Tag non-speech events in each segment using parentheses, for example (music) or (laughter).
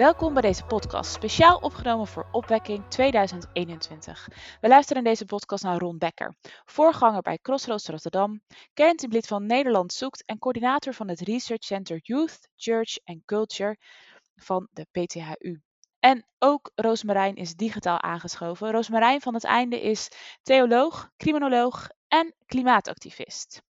Welkom bij deze podcast, speciaal opgenomen voor Opwekking 2021. We luisteren in deze podcast naar Ron Becker, voorganger bij Crossroads Rotterdam, kernteamlid van Nederland Zoekt en coördinator van het Research Center Youth, Church and Culture van de PTHU. En ook Roosmarijn is digitaal aangeschoven. Roosmarijn van het einde is theoloog, criminoloog en klimaatactivist.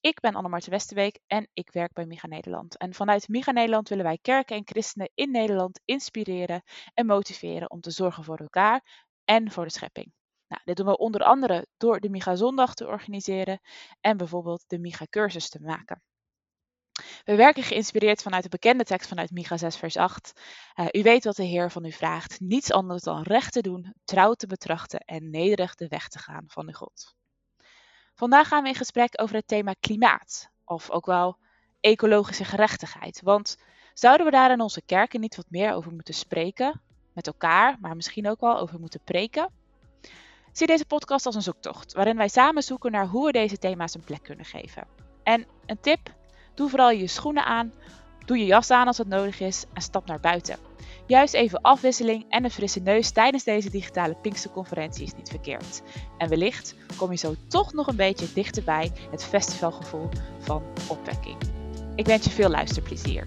Ik ben Annemarte Westerbeek en ik werk bij Miga Nederland. En vanuit Miga Nederland willen wij kerken en christenen in Nederland inspireren en motiveren om te zorgen voor elkaar en voor de schepping. Nou, dit doen we onder andere door de Miga Zondag te organiseren en bijvoorbeeld de Miga Cursus te maken. We werken geïnspireerd vanuit de bekende tekst vanuit Micha 6, vers 8. Uh, u weet wat de Heer van u vraagt: niets anders dan recht te doen, trouw te betrachten en nederig de weg te gaan van de God. Vandaag gaan we in gesprek over het thema klimaat, of ook wel ecologische gerechtigheid. Want zouden we daar in onze kerken niet wat meer over moeten spreken? Met elkaar, maar misschien ook wel over moeten preken? Zie deze podcast als een zoektocht, waarin wij samen zoeken naar hoe we deze thema's een plek kunnen geven. En een tip: doe vooral je schoenen aan, doe je jas aan als het nodig is en stap naar buiten. Juist even afwisseling en een frisse neus tijdens deze digitale Pinksterconferentie is niet verkeerd. En wellicht kom je zo toch nog een beetje dichterbij het festivalgevoel van opwekking. Ik wens je veel luisterplezier.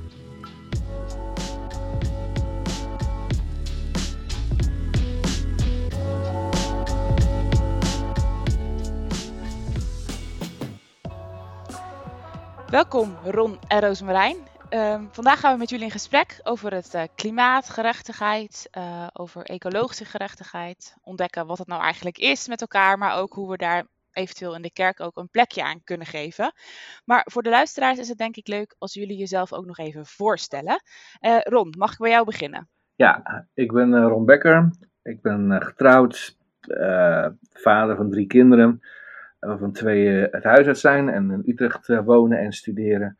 Welkom Ron en Roosmarijn. Um, vandaag gaan we met jullie in gesprek over het uh, klimaatgerechtigheid, uh, over ecologische gerechtigheid, ontdekken wat het nou eigenlijk is met elkaar, maar ook hoe we daar eventueel in de kerk ook een plekje aan kunnen geven. Maar voor de luisteraars is het denk ik leuk als jullie jezelf ook nog even voorstellen. Uh, Ron, mag ik bij jou beginnen? Ja, ik ben Ron Becker. Ik ben getrouwd, vader van drie kinderen, waarvan twee het huis uit zijn en in Utrecht wonen en studeren.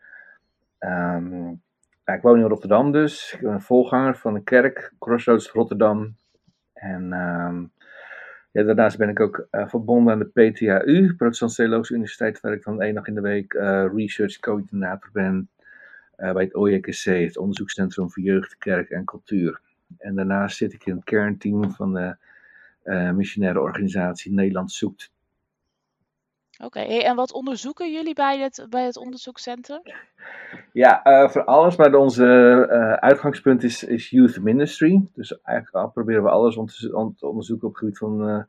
Um, ik woon in Rotterdam dus. Ik ben een volganger van de kerk, Crossroads Rotterdam. En ja, daarnaast ben ik ook uh, verbonden aan de PTHU, Protestant Theologische Universiteit, waar ik dan één dag in de week uh, research coördinator ben uh, bij het OJKC, het Onderzoekscentrum voor Jeugd, Kerk en Cultuur. En daarnaast zit ik in het kernteam van de missionaire organisatie Nederland Zoekt. Oké, en wat onderzoeken jullie bij het, bij het onderzoekscentrum? Ja, uh, voor alles, maar onze uh, uitgangspunt is, is youth ministry. Dus eigenlijk proberen we alles om te, om te onderzoeken op het gebied van, uh,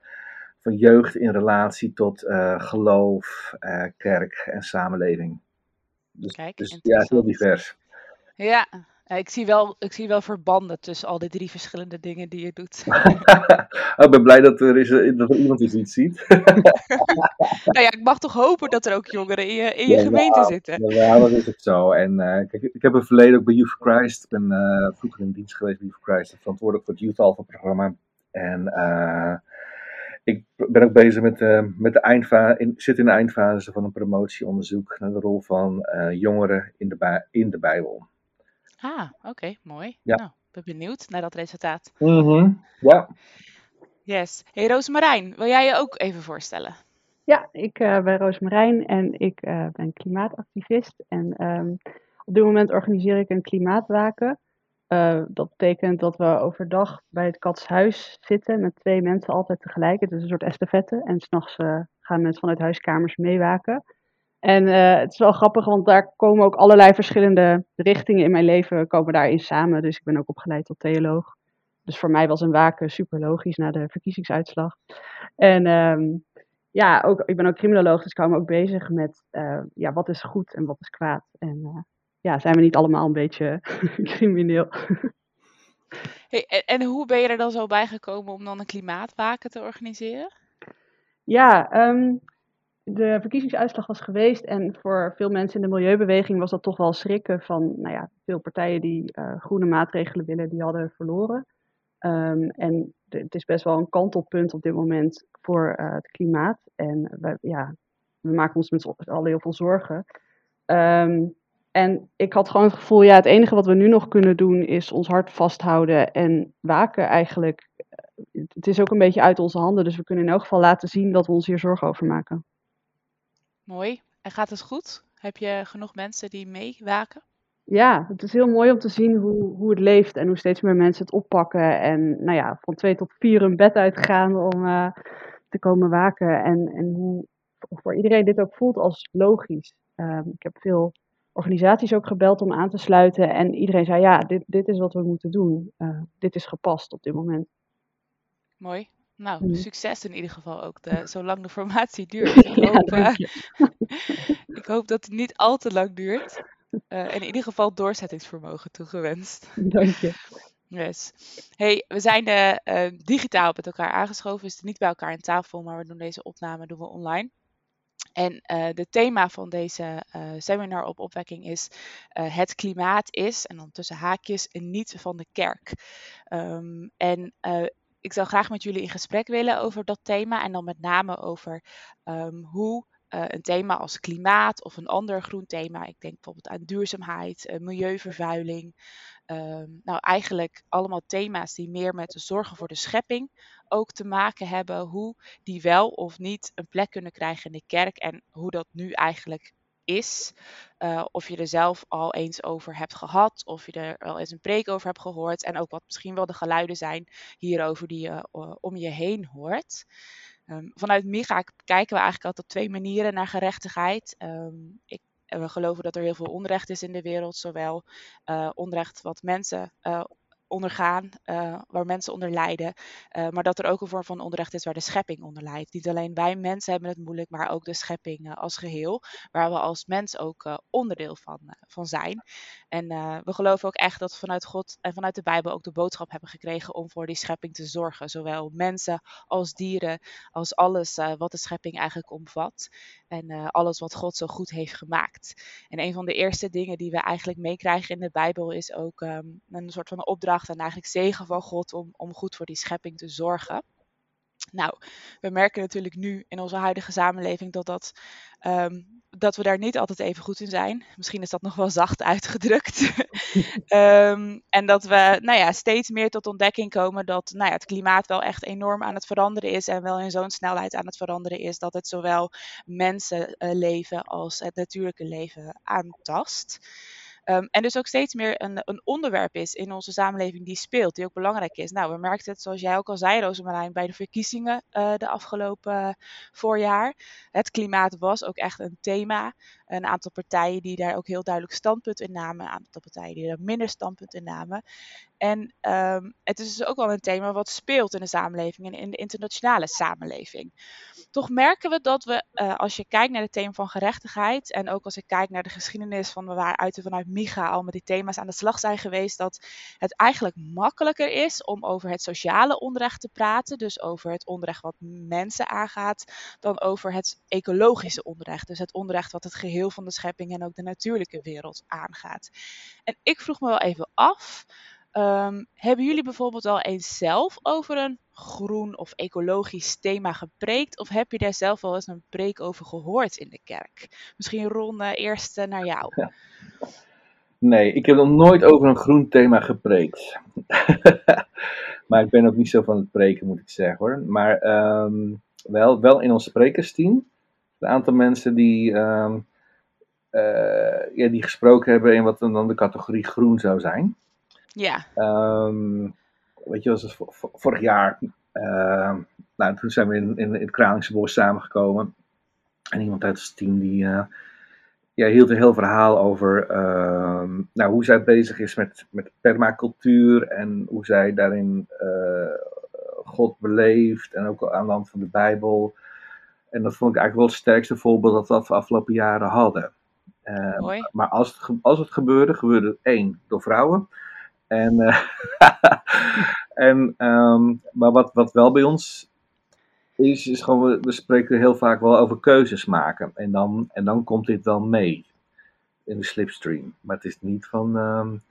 van jeugd in relatie tot geloof, kerk en samenleving. Dus, Kijk, dus ja, heel divers. Ja, ik, zie wel, ik zie wel verbanden tussen al die drie verschillende dingen die je doet. (laughs) (laughs) oh, ik ben blij dat er, is, dat er iemand iets ziet. (laughs) nou ja, ik mag toch hopen dat er ook jongeren in je, in je ja, gemeente zitten. Ja, dat is het zo. En uh, kijk, ik heb een verleden ook bij Youth for Christ. Ik ben uh, vroeger in dienst geweest bij Youth for Christ. Verantwoordelijk voor het Youth Alpha programma. En uh, ik ben ook bezig met, met de eindfase, in, zit in de eindfase van een promotieonderzoek naar de rol van jongeren in de, in de Bijbel. Ah, oké, mooi. Ja. Nou, ben benieuwd naar dat resultaat. Mm Ja. Yes. Hey Roosmarijn, wil jij je ook even voorstellen? Ja, ik uh, ben Roosmarijn en ik uh, ben klimaatactivist. En um, op dit moment organiseer ik een klimaatwaken. Uh, dat betekent dat we overdag bij het katshuis zitten met twee mensen altijd tegelijk. Het is een soort estafette. En s'nachts gaan mensen vanuit huiskamers meewaken. En uh, het is wel grappig, want daar komen ook allerlei verschillende richtingen in mijn leven komen daarin samen. Dus ik ben ook opgeleid tot theoloog. Dus voor mij was een waken super logisch na de verkiezingsuitslag. En um, ja, ook, ik ben ook criminoloog, dus ik hou me ook bezig met uh, ja, wat is goed en wat is kwaad. En uh, ja, zijn we niet allemaal een beetje (laughs) crimineel? Hey, en, en hoe ben je er dan zo bij gekomen om dan een klimaatwaken te organiseren? Ja, um, de verkiezingsuitslag was geweest en voor veel mensen in de milieubeweging was dat toch wel schrikken van, nou ja, veel partijen die uh, groene maatregelen willen, die hadden verloren. Um, en het is best wel een kantelpunt op dit moment voor uh, het klimaat. En we, ja, we maken ons met allen heel veel zorgen. Um, en ik had gewoon het gevoel, ja, het enige wat we nu nog kunnen doen is ons hart vasthouden en waken eigenlijk. Het is ook een beetje uit onze handen, dus we kunnen in elk geval laten zien dat we ons hier zorgen over maken. Mooi. En gaat het goed? Heb je genoeg mensen die meewaken? ja, het is heel mooi om te zien hoe, hoe het leeft en hoe steeds meer mensen het oppakken. En nou ja, van twee tot vier hun bed uitgaan om uh, te komen waken. En, en hoe voor iedereen dit ook voelt als logisch. Uh, ik heb veel organisaties ook gebeld om aan te sluiten. En iedereen zei, ja, dit, dit is wat we moeten doen. Uh, dit is gepast op dit moment. Mooi. Nou, mm. succes in ieder geval ook, de, zolang de formatie (laughs) duurt. Ik hoop, ja, (laughs) ik hoop dat het niet al te lang duurt. Uh, in ieder geval doorzettingsvermogen toegewenst. Dank je. (laughs) Yes. Hey, we zijn uh, digitaal met elkaar aangeschoven. Dus niet bij elkaar aan tafel, maar we doen deze opname doen we online. En uh, de thema van deze uh, seminar op opwekking is: uh, Het klimaat is, en dan tussen haakjes, een niet van de kerk. Um, en ik zou graag met jullie in gesprek willen over dat thema. En dan met name over um, hoe uh, een thema als klimaat of een ander groen thema. Ik denk bijvoorbeeld aan duurzaamheid, uh, milieuvervuiling. Uh, nou, eigenlijk allemaal thema's die meer met de zorgen voor de schepping ook te maken hebben. Hoe die wel of niet een plek kunnen krijgen in de kerk en hoe dat nu eigenlijk is. Uh, of je er zelf al eens over hebt gehad, of je er al eens een preek over hebt gehoord. En ook wat misschien wel de geluiden zijn hierover die je uh, om je heen hoort. Um, vanuit MIGA kijken we eigenlijk altijd op twee manieren naar gerechtigheid. Um, ik, we geloven dat er heel veel onrecht is in de wereld, zowel uh, onrecht wat mensen ondergaan, uh, waar mensen onder lijden. Uh, maar dat er ook een vorm van onrecht is waar de schepping onder lijdt. Niet alleen wij mensen hebben het moeilijk, maar ook de schepping uh, als geheel, waar we als mens ook onderdeel van, van zijn. En we geloven ook echt dat vanuit God en vanuit de Bijbel ook de boodschap hebben gekregen om voor die schepping te zorgen. Zowel mensen als dieren, als alles wat de schepping eigenlijk omvat. En alles wat God zo goed heeft gemaakt. En een van de eerste dingen die we eigenlijk meekrijgen in de Bijbel is ook um, een soort van opdracht en eigenlijk zegen van God om, om goed voor die schepping te zorgen. Nou, we merken natuurlijk nu in onze huidige samenleving dat, dat, um, dat we daar niet altijd even goed in zijn. Misschien is dat nog wel zacht uitgedrukt. um, (laughs) en dat we nou ja, steeds meer tot ontdekking komen dat nou ja, het klimaat wel echt enorm aan het veranderen is. En wel in zo'n snelheid aan het veranderen is dat het zowel mensenleven als het natuurlijke leven aantast. Um, en dus ook steeds meer een, een, onderwerp is in onze samenleving die speelt, die ook belangrijk is. Nou, we merkten het, zoals jij ook al zei, Rosemarijn, bij de verkiezingen uh, de afgelopen uh, voorjaar. Het klimaat was ook echt een thema. Een aantal partijen die daar ook heel duidelijk standpunt in namen, een aantal partijen die er minder standpunt in namen. En um, het is dus ook wel een thema wat speelt in de samenleving en in de internationale samenleving. Toch merken we dat we, uh, als je kijkt naar het thema van gerechtigheid en ook als ik kijk naar de geschiedenis van waaruit we vanuit MIGA al met die thema's aan de slag zijn geweest, dat het eigenlijk makkelijker is om over het sociale onrecht te praten, dus over het onrecht wat mensen aangaat, dan over het ecologische onrecht, dus het onrecht wat het geheel van de schepping en ook de natuurlijke wereld aangaat. En ik vroeg me wel even af. Um, hebben jullie bijvoorbeeld al eens zelf over een groen of ecologisch thema gepreekt? Of heb je daar zelf wel eens een preek over gehoord in de kerk? Misschien Ron, uh, eerst uh, naar jou. Nee, ik heb nog nooit over een groen thema gepreekt. (laughs) maar ik ben ook niet zo van het preken, moet ik zeggen hoor. Maar um, wel, wel in ons sprekersteam. Een aantal mensen die, um, uh, ja, die gesproken hebben in wat dan de categorie groen zou zijn. Ja. Um, weet je, was vorig jaar. Uh, nou, toen zijn we in, in, in het Kralingse Bos samengekomen. En iemand uit het team die uh, ja, hield een heel verhaal over uh, nou, hoe zij bezig is met, met permacultuur en hoe zij daarin uh, God beleeft en ook aan de hand van de Bijbel. En dat vond ik eigenlijk wel het sterkste voorbeeld dat we de afgelopen jaren hadden. Uh, maar als het, als het gebeurde, gebeurde het één door vrouwen. En, uh, (laughs) en um, maar wat, wat wel bij ons is, is gewoon, we, spreken heel vaak wel over keuzes maken. En dan, en dan komt dit wel mee in de slipstream. Maar het is niet van, um,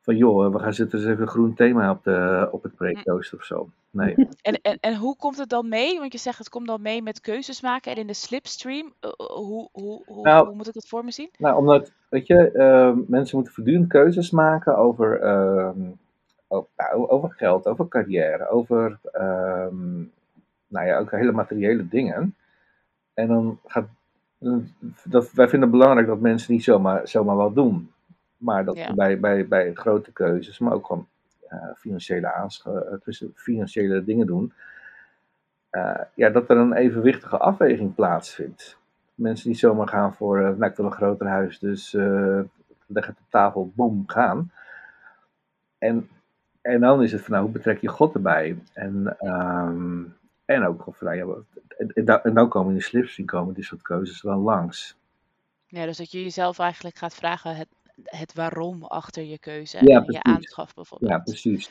van joh, we gaan zitten eens even een groen thema op, de, op het preekrooster of zo. Nee. (laughs) En, en, en hoe komt het dan mee? Want je zegt het komt dan mee met keuzes maken. En in de slipstream, uh, hoe, hoe, hoe, nou, hoe, moet ik dat voor me zien? Nou, omdat, weet je, uh, mensen moeten voortdurend keuzes maken over, uh, over, over, geld, over carrière, over, nou ja, ook hele materiële dingen. En dan gaat, dat, wij vinden het belangrijk dat mensen niet zomaar, zomaar wat doen. Maar dat Ja. bij, bij, bij grote keuzes, maar ook gewoon eh, financiële, aansch- eh, tussen financiële dingen doen, eh, ja, dat er een evenwichtige afweging plaatsvindt. Mensen die zomaar gaan voor, eh, nou ik wil een groter huis, dus leg het op tafel, boem, gaan. En, en dan is het van, nou, hoe betrek je God erbij? En, ehm, en ook van, nou, ja, en, en, dan- en dan komen in de slipstream komen dit soort keuzes wel langs. Ja, dus dat je jezelf eigenlijk gaat vragen het, het waarom achter je keuze Ja, en je aanschaf bijvoorbeeld. Ja, precies.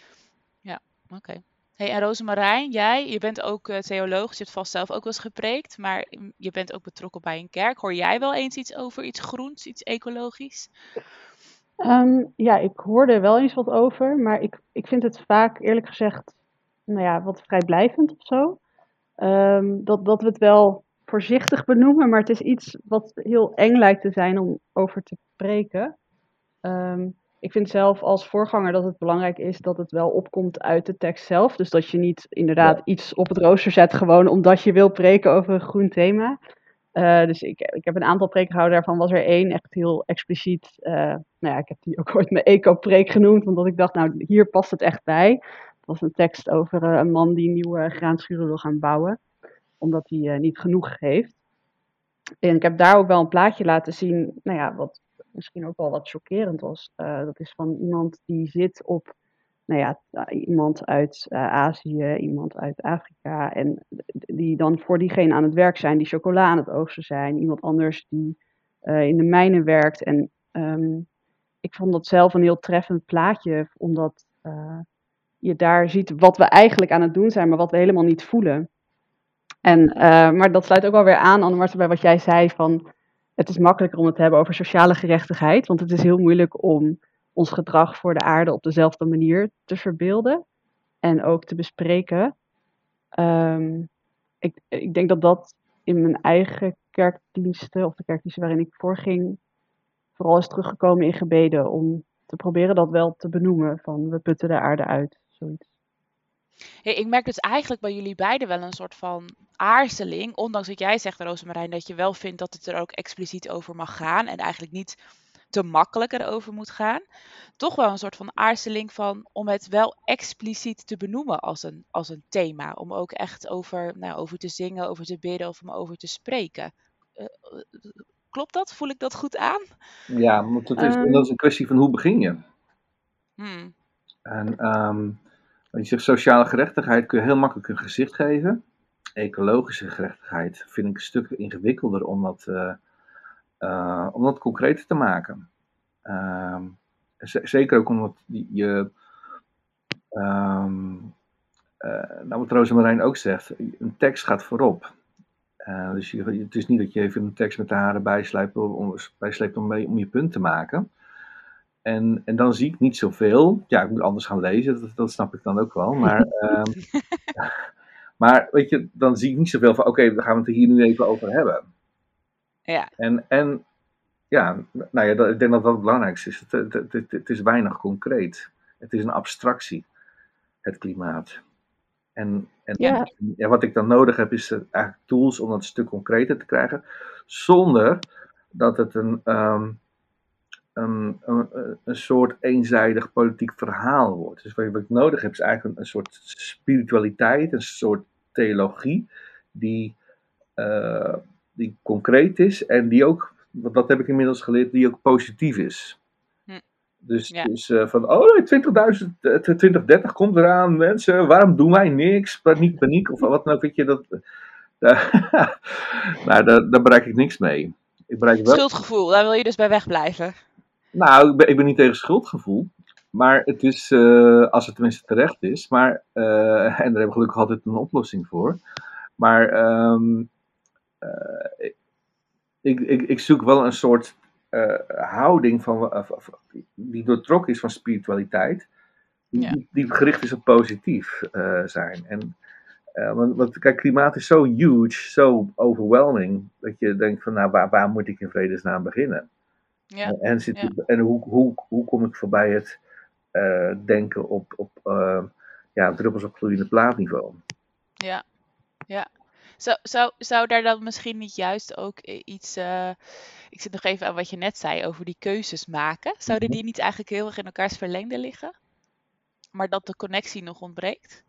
Oké. Hey, en Rosemarijn, jij, je bent ook eh, theoloog, je hebt vast zelf ook wel eens gepreekt, maar je bent ook betrokken bij een kerk. Hoor jij wel eens iets over iets groens, iets ecologisch? Ehm, ja, ik hoorde er wel eens wat over, maar ik, ik vind het vaak eerlijk gezegd, nou ja, wat vrijblijvend of zo. Ehm, dat, dat we het wel voorzichtig benoemen, maar het is iets wat heel eng lijkt te zijn om over te spreken. Ehm, ik vind zelf als voorganger dat het belangrijk is dat het wel opkomt uit de tekst zelf. Dus dat je niet inderdaad iets op het rooster zet gewoon omdat je wil preken over een groen thema. Eh, dus ik, ik heb een aantal preken gehouden, daarvan was er één echt heel expliciet. eh, nou ja, ik heb die ook ooit mijn eco-preek genoemd, omdat ik dacht, nou hier past het echt bij. Het was een tekst over eh, een man die nieuwe graanschuren wil gaan bouwen, omdat hij niet genoeg heeft. En ik heb daar ook wel een plaatje laten zien, nou ja, wat misschien ook wel wat chockerend was. Eh, dat is van iemand die zit op, nou ja, eh, iemand uit eh, Azië, iemand uit Afrika. En die dan voor diegene aan het werk zijn, die chocola aan het oogsten zijn. Iemand anders die in de mijnen werkt. En ehm, ik vond dat zelf een heel treffend plaatje, omdat je daar ziet wat we eigenlijk aan het doen zijn, maar wat we helemaal niet voelen. En, maar dat sluit ook wel weer aan, Anne-Marten, bij wat jij zei van... Het is makkelijker om het te hebben over sociale gerechtigheid, want het is heel moeilijk om ons gedrag voor de aarde op dezelfde manier te verbeelden en ook te bespreken. Ehm, ik, ik denk dat dat in mijn eigen kerkdiensten, of de kerkdiensten waarin ik voorging, vooral is teruggekomen in gebeden om te proberen dat wel te benoemen, van we putten de aarde uit, zoiets. Hey, ik merk dus eigenlijk bij jullie beiden wel een soort van aarzeling, ondanks dat jij zegt, Rosemarijn, dat je wel vindt dat het er ook expliciet over mag gaan en eigenlijk niet te makkelijk erover moet gaan. Toch wel een soort van aarzeling van om het wel expliciet te benoemen als een, als een thema. Om ook echt over, nou, over te zingen, over te bidden of om over te spreken. Eh, eh, klopt dat? Voel ik dat goed aan? Ja, want dat is, Ehm. dat is een kwestie van hoe begin je. Hmm, En ehm, wat je zegt, sociale gerechtigheid kun je heel makkelijk een gezicht geven. Ecologische gerechtigheid vind ik een stuk ingewikkelder om dat, eh, eh, om dat concreter te maken. Ehm, zeker ook omdat je, ehm, eh, nou wat Rosemarijn ook zegt, een tekst gaat voorop. Dus je, het is niet dat je even een tekst met de haren bijslijpt om, bijsleept om, mee- om je punt te maken. En, en dan zie ik niet zoveel. Ja, ik moet anders gaan lezen, dat, dat snap ik dan ook wel. Maar, (laughs) ehm, (laughs) maar weet je, dan zie ik niet zoveel van, oké, dan gaan we het er hier nu even over hebben. Ja, En, en ja, nou ja, dat, ik denk dat dat het belangrijkste is. Het, het, het, het is weinig concreet. Het is een abstractie, het klimaat. En, en Ja. ja, wat ik dan nodig heb, is eh, eigenlijk tools om dat stuk concreter te krijgen. Zonder dat het een, ehm, een, een, een soort eenzijdig politiek verhaal wordt. Dus wat ik- nodig heb, is eigenlijk een, een soort spiritualiteit, een soort theologie, die, eh, die concreet is en die ook, want dat heb ik inmiddels geleerd, die ook positief is. Hm. Dus, Ja. dus eh, van, oh, 20.000, eh, 2030 komt eraan, mensen, waarom doen wij niks? Paniek, paniek, of wat dan ook, weet je, dat, (laughs) daar, nou, daar, daar bereik ik niks mee. Ik bereik wel, schuldgevoel, daar wil je dus bij wegblijven. Nou, ik ben, ik ben niet tegen schuldgevoel. Maar het is, eh, als het tenminste terecht is. Maar, eh, (laughs) en daar hebben we gelukkig altijd een oplossing voor. Maar ehm, eh, ik, ik, ik zoek wel een soort houding van, die doortrokken is van spiritualiteit. Die, Ja. die, gericht is op positief zijn. En, want, want kijk, klimaat is zo huge, zo overwhelming. Dat je denkt van, nou, waar, waar moet ik in vredesnaam beginnen? Ja, En, zit, ja. en hoe, hoe, hoe kom ik voorbij het eh, denken op, op eh, ja, druppels op gloeiende plaatniveau? ja, ja. Zou, zou, zou daar dan misschien niet juist ook iets. Uh, ik zit nog even aan wat je net zei over die keuzes maken. Zouden Mhm. die niet eigenlijk heel erg in elkaars verlengde liggen? Maar dat de connectie nog ontbreekt?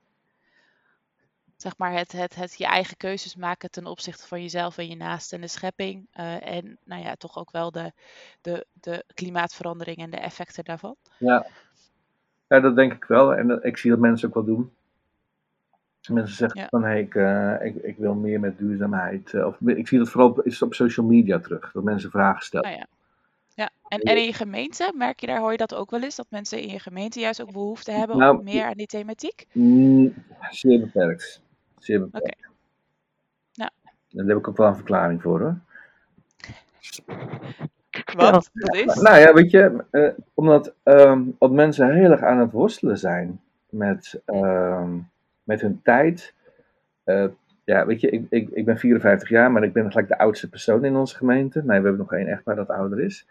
Zeg maar het, het, het je eigen keuzes maken ten opzichte van jezelf en je naasten en de schepping. uh, en nou ja, toch ook wel de, de, de klimaatverandering en de effecten daarvan. Ja. ja, dat denk ik wel. En ik zie dat mensen ook wel doen. Mensen zeggen Ja. van, hey, ik, eh, ik, ik wil meer met duurzaamheid. eh, Of, ik zie dat vooral op, is op social media terug. Dat mensen vragen stellen. Nou ja. Ja, en, en in je gemeente, merk je daar, hoor je dat ook wel eens? Dat mensen in je gemeente juist ook behoefte hebben Nou, op meer aan die thematiek? Mm, zeer beperkt. Zeer beperkt. Ja. Daar heb ik ook wel een verklaring voor hoor. Wat? Dat is? Nou ja, weet je, eh, omdat, ehm, omdat mensen heel erg aan het worstelen zijn met, ehm, met hun tijd. Eh, ja, weet je, ik, ik, ik ben 54 jaar, maar ik ben gelijk de oudste persoon in onze gemeente. Nee, we hebben nog één echtpaar dat ouder is.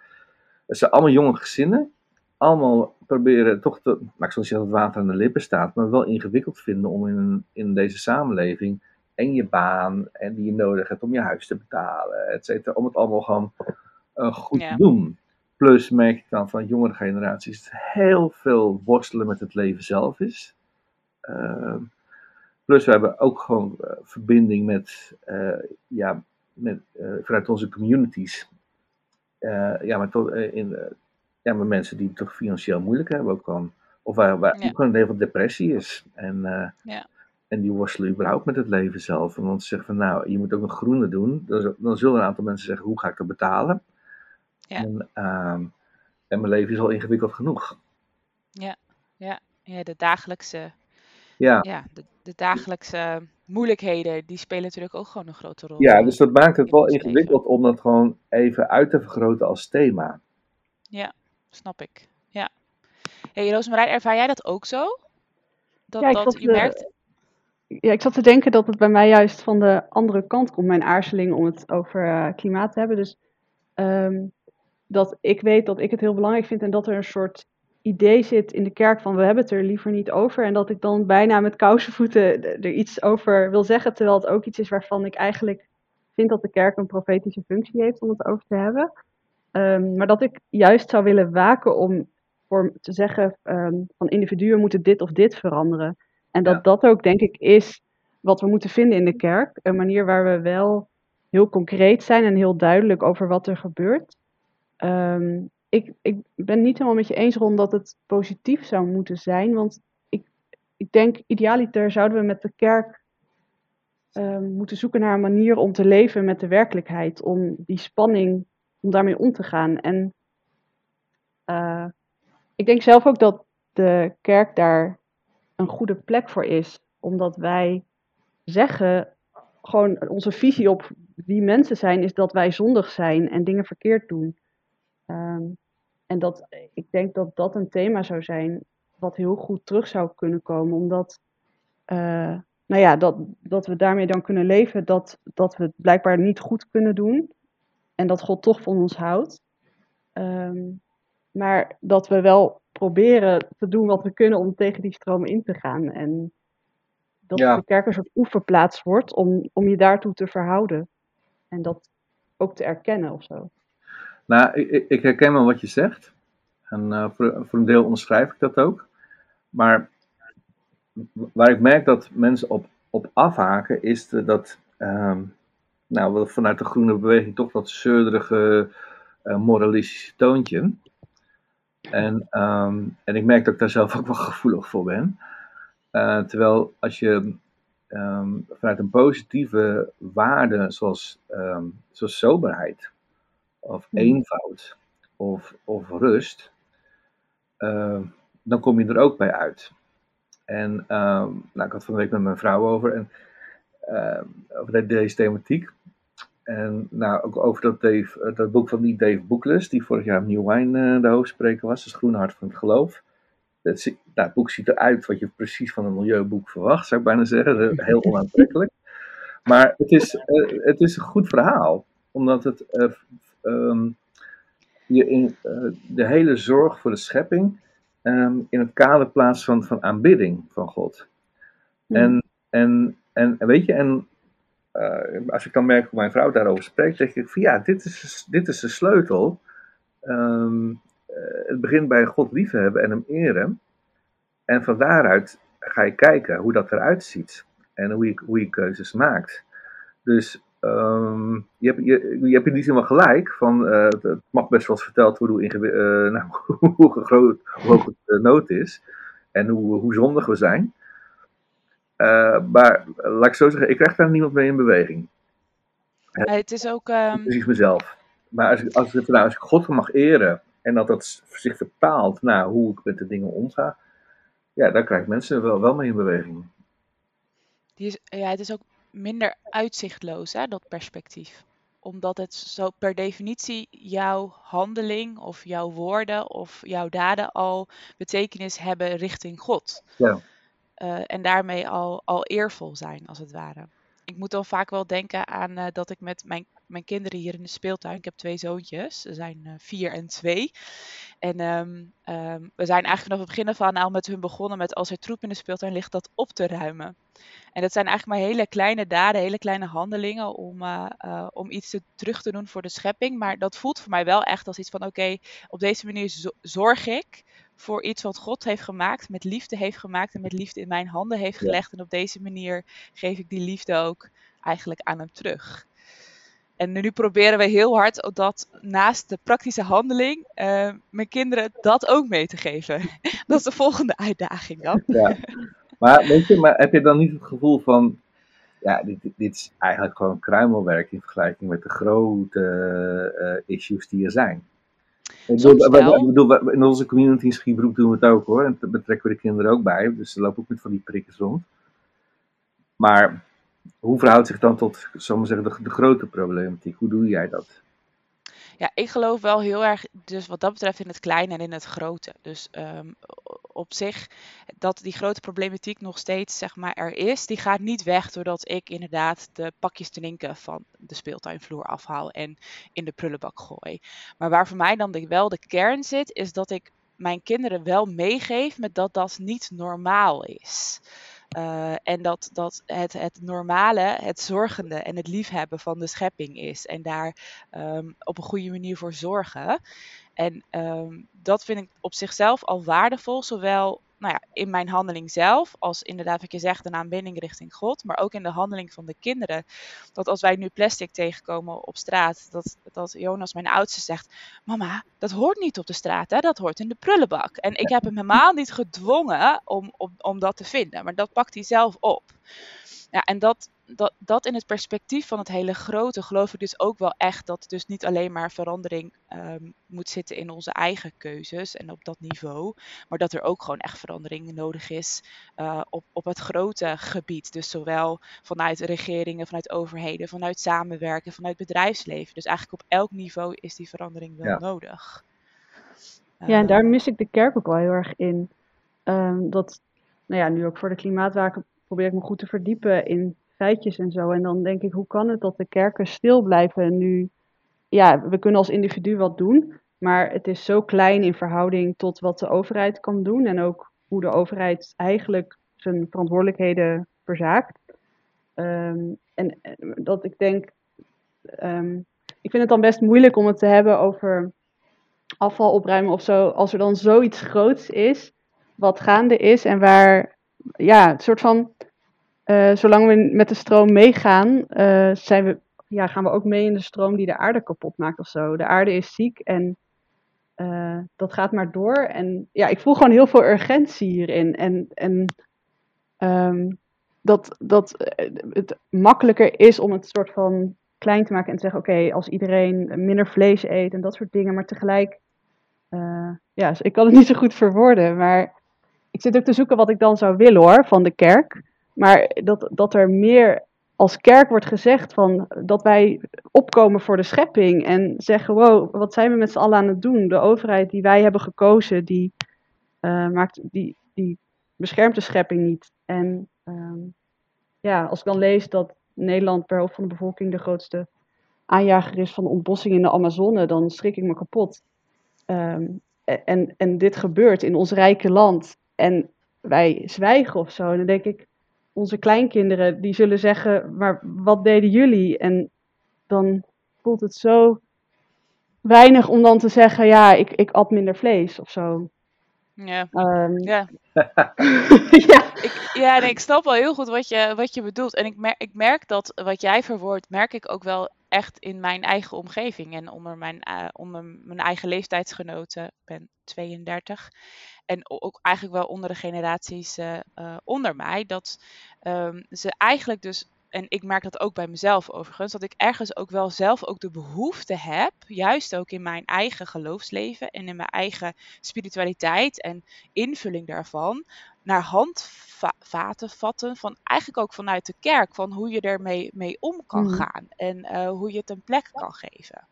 Het zijn allemaal jonge gezinnen. Allemaal proberen toch te, nou, ik zal niet zeggen dat het water aan de lippen staat, maar wel ingewikkeld vinden om in, in deze samenleving en je baan en die je nodig hebt om je huis te betalen, et cetera, om het allemaal gewoon eh, goed Ja. te doen. Plus merk ik dan van jongere generaties dat heel veel worstelen met het leven zelf is. Eh, plus we hebben ook gewoon eh, verbinding met, eh, ja, met, vanuit onze communities. Ja, maar toch, in, ja, met mensen die het toch financieel moeilijk hebben ook gewoon. Of waar, waar Ja. ook gewoon heel veel depressie is. En, eh, Ja. en die worstelen überhaupt met het leven zelf. En dan zeggen van nou, je moet ook nog groene doen. Dan, dan zullen een aantal mensen zeggen, hoe ga ik dat betalen? Ja. En, ehm, en mijn leven is al ingewikkeld genoeg. Ja, de dagelijkse, Ja, ja, de, de dagelijkse moeilijkheden, die spelen natuurlijk ook gewoon een grote rol. ja dus dat maakt het wel ingewikkeld om dat gewoon even uit te vergroten als thema. Snap ik. Ja. Hey, Roosmarijn, ervaar jij dat ook zo? Dat, Ja, ik dat je eh, merkt. Ja, ik zat te denken dat het bij mij juist van de andere kant komt, mijn aarzeling om het over eh, klimaat te hebben. Dus ehm, dat ik weet dat ik het heel belangrijk vind en dat er een soort idee zit in de kerk van we hebben het er liever niet over. En dat ik dan bijna met kousenvoeten er iets over wil zeggen, terwijl het ook iets is waarvan ik eigenlijk vind dat de kerk een profetische functie heeft om het over te hebben. Ehm, maar dat ik juist zou willen waken om voor te zeggen ehm, van individuen moeten dit of dit veranderen. En dat Ja. dat ook, denk ik, is wat we moeten vinden in de kerk. Een manier waar we wel heel concreet zijn en heel duidelijk over wat er gebeurt. Ehm, ik, ik ben niet helemaal met je eens rond dat het positief zou moeten zijn. Want ik, ik denk, idealiter zouden we met de kerk moeten zoeken naar een manier om te leven met de werkelijkheid. Om die spanning, om daarmee om te gaan. En eh, ik denk zelf ook dat de kerk daar een goede plek voor is. Omdat wij zeggen, gewoon onze visie op wie mensen zijn, is dat wij zondig zijn en dingen verkeerd doen. Ehm, en dat, ik denk dat dat een thema zou zijn wat heel goed terug zou kunnen komen. Omdat, eh, nou ja, dat, dat we daarmee dan kunnen leven dat, dat we het blijkbaar niet goed kunnen doen. En dat God toch van ons houdt. Ehm, maar dat we wel proberen te doen wat we kunnen om tegen die stroom in te gaan. En dat Ja. de kerk een soort oefenplaats wordt om, om je daartoe te verhouden. En dat ook te erkennen of zo. Nou, ik, ik- herken wel wat je zegt. En eh, voor, voor een deel onderschrijf ik dat ook. Maar waar ik merk dat mensen op, op afhaken, is de- dat ehm, nou, vanuit de groene beweging toch dat zeurderige eh, moralistische toontje. En, ehm, en ik merk dat ik daar zelf ook wel gevoelig voor ben. Eh, terwijl als je ehm, vanuit een positieve waarde zoals, ehm, zoals soberheid of Mhm. eenvoud of, of rust, dan kom je er ook bij uit. En nou, ik had van de week met mijn vrouw over, en, over de- deze thematiek. En nou, ook over dat, Dave, eh, dat boek van die Dave Bookless, die vorig jaar op New Wine eh, de hoofdspreker was, het Groene Hart van het Geloof. Zi- nou, het boek ziet eruit wat je precies van een milieuboek verwacht, zou ik bijna zeggen. (laughs) Heel onaantrekkelijk. Maar het is, eh, het is een goed verhaal, omdat het eh, ehm, je in de hele zorg voor de schepping ehm, in het kader plaatst van, van aanbidding van God. Mm. En, en, en weet je, en eh, als ik dan merk hoe mijn vrouw daarover spreekt, denk ik van ja, dit is, dit is de sleutel. Ehm, eh, het begint bij God liefhebben en hem eren. En van daaruit ga je kijken hoe dat eruit ziet. En hoe je, hoe je keuzes maakt. Dus ehm, je, hebt, je, je hebt in die zin wel gelijk. Van, uh, het mag best wel eens verteld worden hoe, nou, (laughs) hoe groot hoe de nood is. En hoe, hoe zondig we zijn. Uh, maar laat ik zo zeggen, ik krijg daar niemand mee in beweging. het is ook. Um... Precies mezelf. Maar als, als, nou, als ik God mag eren en dat dat zich bepaalt naar hoe ik met de dingen omga, ja, daar krijg ik mensen wel, wel mee in beweging. Die is, ja, het is ook minder uitzichtloos, hè, dat perspectief. Omdat het zo per definitie jouw handeling of jouw woorden of jouw daden al betekenis hebben richting God. Ja. Uh, en daarmee al, al eervol zijn, als het ware. Ik moet dan vaak wel denken aan uh, dat ik met mijn, mijn kinderen hier in de speeltuin. Ik heb twee zoontjes, ze zijn uh, vier en twee. En um, um, we zijn eigenlijk vanaf het begin aan al met hun begonnen met als er troep in de speeltuin ligt, dat op te ruimen. En dat zijn eigenlijk maar hele kleine daden, hele kleine handelingen om, om iets te, terug te doen voor de schepping. Maar dat voelt voor mij wel echt als iets van oké, op deze manier zorg ik voor iets wat God heeft gemaakt, met liefde heeft gemaakt en met liefde in mijn handen heeft gelegd. Ja. En op deze manier geef ik die liefde ook eigenlijk aan hem terug. En nu proberen we heel hard dat naast de praktische handeling uh, mijn kinderen dat ook mee te geven. (laughs) dat is de volgende uitdaging dan. Ja. Maar weet je, maar heb je dan niet het gevoel van, ja, dit, dit is eigenlijk gewoon kruimelwerk in vergelijking met de grote uh, issues die er zijn? Ik bedoel, in onze community in Schiebroek doen we het ook hoor. En daar betrekken we de kinderen ook bij. Dus ze lopen ook met van die prikkers rond. Maar hoe verhoudt zich dan tot, zullen we zeggen, de, de grote problematiek? Hoe doe jij dat? Ja, ik geloof wel heel erg, dus wat dat betreft, in het kleine en in het grote. Dus um, op zich, dat die grote problematiek nog steeds zeg maar, er is, die gaat niet weg doordat ik inderdaad de pakjes te linken van de speeltuinvloer afhaal en in de prullenbak gooi. Maar waar voor mij dan wel de kern zit, is dat ik mijn kinderen wel meegeef met dat dat niet normaal is. Uh, en dat, dat het, het normale, het zorgende en het liefhebben van de schepping is. En daar um, op een goede manier voor zorgen. En um, dat vind ik op zichzelf al waardevol, zowel nou ja, in mijn handeling zelf, als inderdaad wat je zegt, een aanbinding richting God, maar ook in de handeling van de kinderen. Dat als wij nu plastic tegenkomen op straat, dat, dat Jonas, mijn oudste, zegt: Mama, dat hoort niet op de straat, hè? dat hoort in de prullenbak. En ik heb hem helemaal niet gedwongen om, om, om dat te vinden, maar dat pakt hij zelf op. Ja, en dat, dat, dat in het perspectief van het hele grote geloof ik dus ook wel echt dat dus niet alleen maar verandering um, moet zitten in onze eigen keuzes en op dat niveau, maar dat er ook gewoon echt verandering nodig is uh, op, op het grote gebied. Dus zowel vanuit regeringen, vanuit overheden, vanuit samenwerken, vanuit bedrijfsleven. Dus eigenlijk op elk niveau is die verandering wel ja. nodig. Ja, en daar mis ik de kerk ook wel heel erg in. Um, dat, nou ja, nu ook voor de klimaatwaken probeer ik me goed te verdiepen in feitjes en zo. En dan denk ik, hoe kan het dat de kerken stil blijven nu? Ja, we kunnen als individu wat doen, maar het is zo klein in verhouding tot wat de overheid kan doen en ook hoe de overheid eigenlijk zijn verantwoordelijkheden verzaakt. Um, en dat ik denk, um, ik vind het dan best moeilijk om het te hebben over afval opruimen of zo, als er dan zoiets groots is, wat gaande is en waar, ja, een soort van uh, zolang we met de stroom meegaan, uh, zijn we, ja, gaan we ook mee in de stroom die de aarde kapot maakt of zo. De aarde is ziek en uh, dat gaat maar door. En ja, ik voel gewoon heel veel urgentie hierin. En, en um, dat, dat het makkelijker is om het soort van klein te maken en te zeggen: oké, als iedereen minder vlees eet en dat soort dingen, maar tegelijk, ja, ik kan het niet zo goed verwoorden, maar ik zit ook te zoeken wat ik dan zou willen hoor van de kerk. Maar dat, dat er meer als kerk wordt gezegd van dat wij opkomen voor de schepping en zeggen: wow, wat zijn we met z'n allen aan het doen? De overheid die wij hebben gekozen, die, uh, maakt, die, die beschermt de schepping niet. En um, ja, als ik dan lees dat Nederland per hoofd van de bevolking de grootste aanjager is van ontbossing in de Amazone, dan schrik ik me kapot. Um, en, en dit gebeurt in ons rijke land en wij zwijgen of zo. En dan denk ik, onze kleinkinderen, die zullen zeggen, maar wat deden jullie? En dan voelt het zo weinig om dan te zeggen, ja, ik, ik at minder vlees of zo. Ja. Ehm, Ja. (laughs) ja. Ik, ja, nee, ik snap wel heel goed wat je, wat je bedoelt. En ik merk, ik merk dat wat jij verwoordt, merk ik ook wel echt in mijn eigen omgeving. En onder mijn, eh, onder mijn eigen leeftijdsgenoten. Ik ben 32. En ook eigenlijk wel onder de generaties eh, eh, onder mij. Dat ehm, ze eigenlijk dus, en ik merk dat ook bij mezelf overigens, dat ik ergens ook wel zelf ook de behoefte heb, juist ook in mijn eigen geloofsleven en in mijn eigen spiritualiteit en invulling daarvan, naar handvaten vatten van eigenlijk ook vanuit de kerk, van hoe je ermee mee om kan Mhm. gaan en eh, hoe je het een plek kan geven.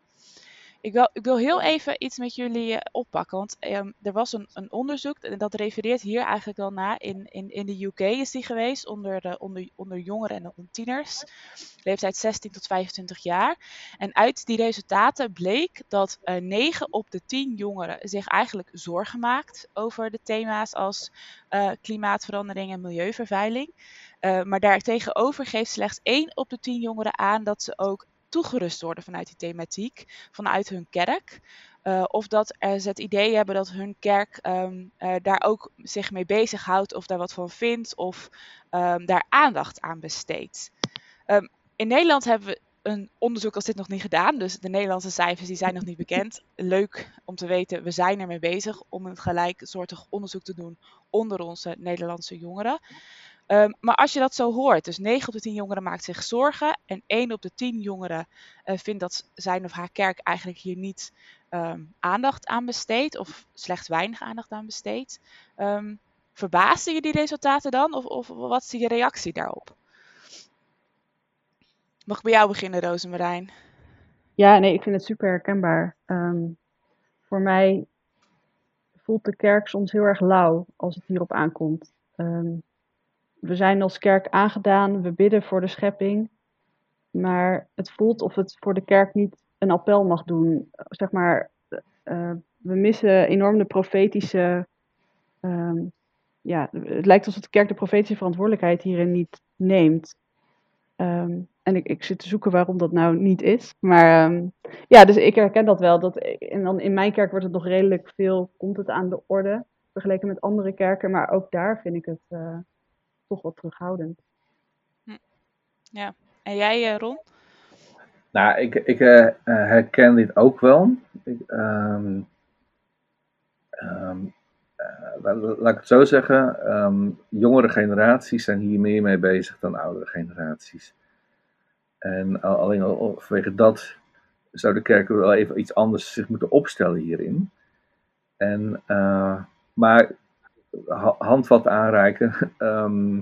Ik wil, ik wil heel even iets met jullie eh, oppakken, want ehm, er was een, een onderzoek, en dat refereert hier eigenlijk wel naar. In, in, in de UK is die geweest, onder, de, onder, onder jongeren en onder tieners, leeftijd 16 tot 25 jaar. En uit die resultaten bleek dat eh 9 op de 10 jongeren zich eigenlijk zorgen maakt over de thema's als eh, klimaatverandering en milieuvervuiling. Eh, maar daartegenover geeft slechts 1 op de 10 jongeren aan dat ze ook toegerust worden vanuit die thematiek, vanuit hun kerk. Eh, of dat ze het idee hebben dat hun kerk ehm, eh, daar ook zich mee bezighoudt, of daar wat van vindt, of ehm, daar aandacht aan besteedt. Ehm, in Nederland hebben we een onderzoek als dit nog niet gedaan, dus de Nederlandse cijfers die zijn nog niet bekend. Leuk om te weten, we zijn ermee bezig om een gelijksoortig onderzoek te doen onder onze Nederlandse jongeren. Ehm, maar als je dat zo hoort, dus 9 op de 10 jongeren maakt zich zorgen en 1 op de 10 jongeren eh, vindt dat zijn of haar kerk eigenlijk hier niet ehm, aandacht aan besteedt of slechts weinig aandacht aan besteedt. Verbaasden je die resultaten dan of, of wat is je reactie daarop? Mag ik bij jou beginnen, Rosemarijn? Ja, nee, ik vind het super herkenbaar. Voor mij voelt de kerk soms heel erg lauw als het hierop aankomt. Ehm, we zijn als kerk aangedaan, we bidden voor de schepping, maar het voelt of het voor de kerk niet een appel mag doen. Zeg maar, eh, we missen enorm de profetische. ehm, ja, het lijkt alsof de kerk de profetische verantwoordelijkheid hierin niet neemt. Ehm, en ik, ik zit te zoeken waarom dat nou niet is. Maar ehm, ja, dus ik herken dat wel. Dat, en dan in mijn kerk wordt het nog redelijk veel, komt het aan de orde, vergeleken met andere kerken. Maar ook daar vind ik het eh, toch wat terughoudend. En jij, eh, Ron? Nou, ik, ik eh, eh, herken dit ook wel. Ik, ehm, ehm, eh, la- la- laat ik het zo zeggen. ehm, jongere generaties zijn hier meer mee bezig dan oudere generaties. En al- alleen al vanwege dat zou de kerk wel even iets anders zich moeten opstellen hierin. En, eh, maar handvat aanreiken. (laughs) ehm,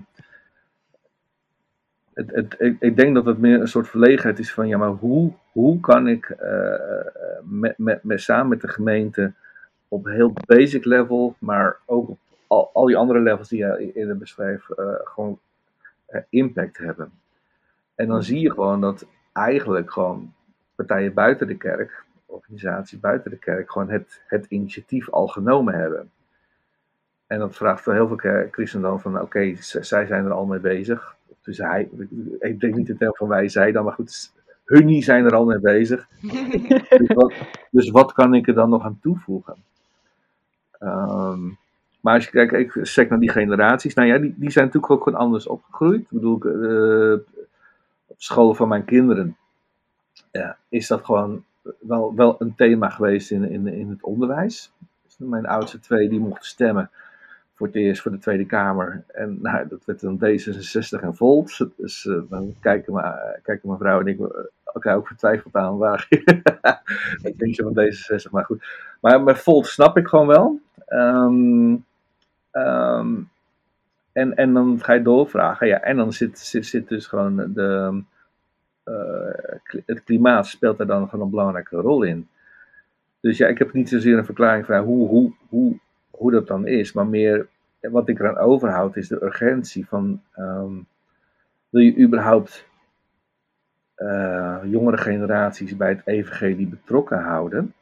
het, het, ik, denk dat het meer een soort verlegenheid is van ja, maar hoe, hoe kan ik eh, met, met, met, samen met de gemeente op heel basic level, maar ook op al, al die andere levels die je eerder beschreef, eh, gewoon eh, impact hebben. En dan zie je gewoon dat eigenlijk gewoon partijen buiten de kerk, organisaties buiten de kerk, gewoon het, het initiatief al genomen hebben. En dat vraagt voor heel veel christenen dan van, oké, zij zijn er al mee bezig. Dus hij, ik denk niet in termen van wij, zij dan, maar goed, hunnie zijn er al mee bezig. (laughs) Dus wat, dus wat kan ik er dan nog aan toevoegen? Ehm, maar als je kijkt, ik zeg naar die generaties, nou ja, die, die zijn natuurlijk ook gewoon anders opgegroeid. Ik bedoel, eh, op scholen van mijn kinderen ja, is dat gewoon wel, wel een thema geweest in, in, in het onderwijs. Dus mijn oudste twee die mochten stemmen voor het eerst voor de Tweede Kamer. En nou, dat werd dan D66 en Volt. Dus uh, dan kijken, maar, kijken mijn vrouw en ik elkaar ook vertwijfeld aan waar (laughs) ik denk zo van D66, maar goed. Maar met Volt snap ik gewoon wel. Um, um, en, en dan ga je doorvragen. Ja, en dan zit, zit, zit dus gewoon de, uh, het klimaat speelt daar dan gewoon een belangrijke rol in. Dus ja, ik heb niet zozeer een verklaring van hoe, hoe, hoe, hoe dat dan is, maar meer wat ik eraan overhoud is de urgentie van um, wil je überhaupt uh, jongere generaties bij het evangelie betrokken houden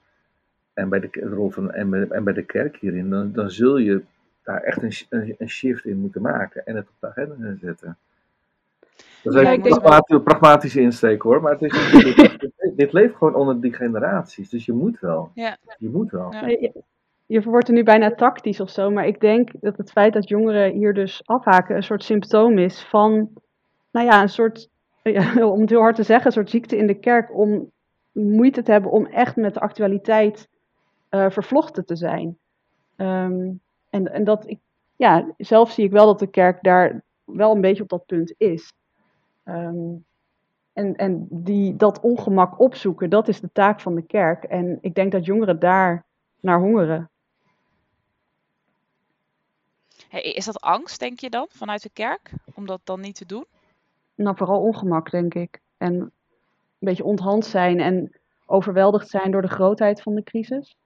en bij de rol van en bij, en bij de kerk hierin, dan, dan zul je daar echt een, een, een, shift in moeten maken en het op de agenda zetten. Dat is Ja, een pragmati- pragmatische insteek hoor, maar het is, (laughs) dit, dit- dit leeft gewoon onder die generaties, dus je moet wel. Ja. Je moet wel. Ja. Je, wordt er nu bijna tactisch of zo, maar ik denk dat het feit dat jongeren hier dus afhaken een soort symptoom is van, nou ja, een soort, (laughs) ja, om het heel hard te zeggen, een soort ziekte in de kerk om moeite te hebben om echt met de actualiteit eh, vervlochten te zijn. Ehm, en, en dat ik, ja, zelf zie ik wel dat de kerk daar wel een beetje op dat punt is. Ehm, en en die, dat ongemak opzoeken, dat is de taak van de kerk. En ik denk dat jongeren daar naar hongeren. Hey, is dat angst, denk je dan, vanuit de kerk? Om dat dan niet te doen? Nou, vooral ongemak, denk ik. En een beetje onthand zijn en overweldigd zijn door de grootheid van de crisis.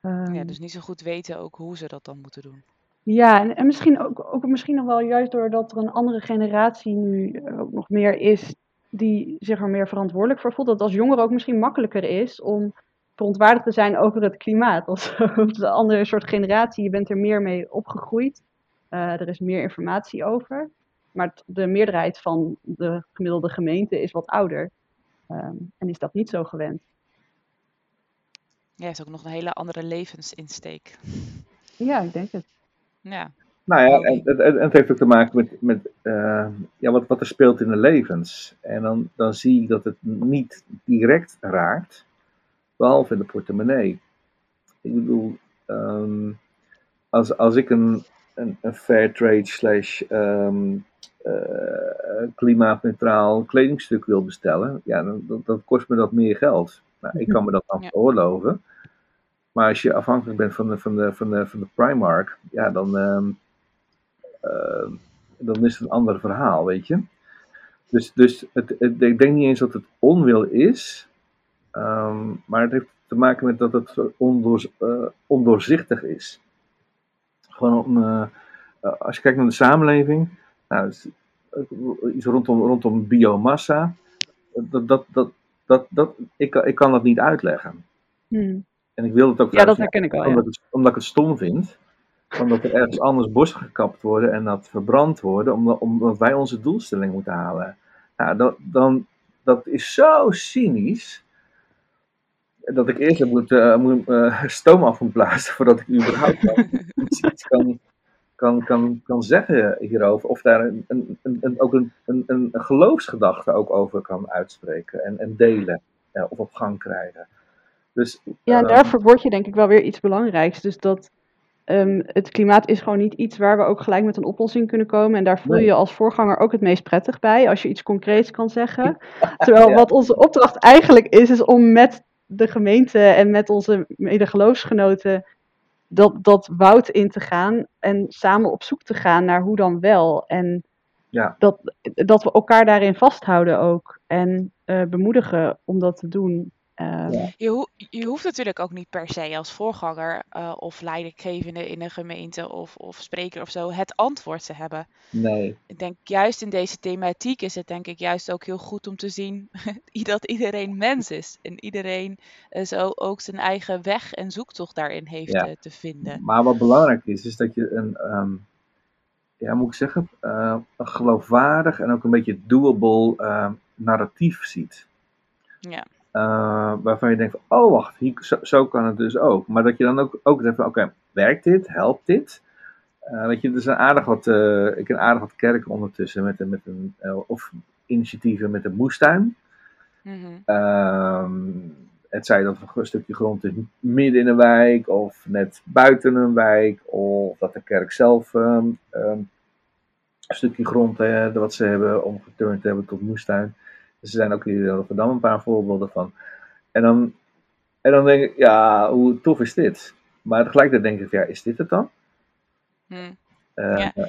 Ehm, Ja, dus niet zo goed weten ook hoe ze dat dan moeten doen. Ja, en, en misschien ook, ook misschien nog wel juist doordat er een andere generatie nu eh, ook nog meer is die zich er meer verantwoordelijk voor voelt. Dat als jongere ook misschien makkelijker is om verontwaardigd te zijn over het klimaat. Of zo. Het is een andere soort generatie, je bent er meer mee opgegroeid. Eh, er is meer informatie over. Maar de meerderheid van de gemiddelde gemeente is wat ouder. Ehm, en is dat niet zo gewend. Ja, is ook nog een hele andere levensinsteek. Ja, ik denk het. Ja, Nou ja, en, en, en het heeft ook te maken met, met eh, ja, wat, wat er speelt in de levens. En dan, dan zie ik dat het niet direct raakt, behalve in de portemonnee. Ik bedoel, ehm, als, als ik een, een, een fair trade slash ehm, eh, klimaatneutraal kledingstuk wil bestellen, ja, dan, dan, dan kost me dat meer geld. Nou, ik kan me dat dan Ja. veroorloven. Maar als je afhankelijk bent van de, van de, van de, van de Primark, ja, dan, ehm, dan is het een ander verhaal, weet je. Dus, dus het, het- ik denk niet eens dat het onwil is, ehm, maar het heeft te maken met dat het ondoor, eh, ondoorzichtig is. Gewoon om, eh, eh, als je kijkt naar de samenleving, nou, iets rondom, rondom biomassa, dat, dat, dat, dat, dat, ik, kan- ik kan dat niet uitleggen. Hmm. En ik wil het ook Ja, dat herken ik wel. Ja. omdat, ik het, omdat ik het stom vind. Omdat er ergens anders bossen gekapt worden en dat verbrand worden, omdat, omdat wij onze doelstelling moeten halen. Nou, dat, dan, dat is zo cynisch. Dat ik eerst moet, eh, moet, eh, (laughs) stoom af moet blazen voordat ik überhaupt (laughs) iets, kan, kan, kan, kan zeggen hierover. Of daar een, een, een, ook een, een, een geloofsgedachte ook over kan uitspreken en, en delen. eh, of op gang krijgen. Dus, Ja, en ehm, daar verwoord je denk ik wel weer iets belangrijks. Dus dat ehm, het klimaat is gewoon niet iets waar we ook gelijk met een oplossing kunnen komen. En daar voel je Nee. je als voorganger ook het meest prettig bij, als je iets concreets kan zeggen. (laughs) Terwijl Ja. wat onze opdracht eigenlijk is, is om met de gemeente en met onze medegeloofsgenoten dat, dat woud in te gaan en samen op zoek te gaan naar hoe dan wel. En Ja. dat, dat we elkaar daarin vasthouden ook en eh, bemoedigen om dat te doen. Ehm, Ja. Je, ho- je hoeft natuurlijk ook niet per se als voorganger eh, of leidinggevende in een gemeente of, of spreker of zo het antwoord te hebben. nee. Ik denk juist in deze thematiek is het denk ik juist ook heel goed om te zien (laughs) dat iedereen mens is. En iedereen eh, zo ook zijn eigen weg en zoektocht daarin heeft Ja. eh, te vinden. Maar wat belangrijk is, is dat je een, ehm, ja, moet ik zeggen, eh, een geloofwaardig en ook een beetje doable ehm, narratief ziet. Ja. Eh, waarvan je denkt, van, oh wacht, hier, zo, zo kan het dus ook. Maar dat je dan ook, ook van, oké, werkt dit? Helpt dit? Eh, weet je, er zijn aardig wat, eh, ik ken aardig wat kerken ondertussen met, een- met een, of initiatieven met een moestuin. Mhm. Ehm, het zij dat een stukje grond is midden in een wijk of net buiten een wijk, of dat de kerk zelf ehm, ehm, een stukje grond wat ze hebben omgeturnd hebben tot moestuin. Dus er zijn ook hier in Rotterdam een paar voorbeelden van. En dan, en dan denk ik, ja, hoe tof is dit? Maar tegelijkertijd denk ik, ja, is dit het dan? Hm. Eh, Ja.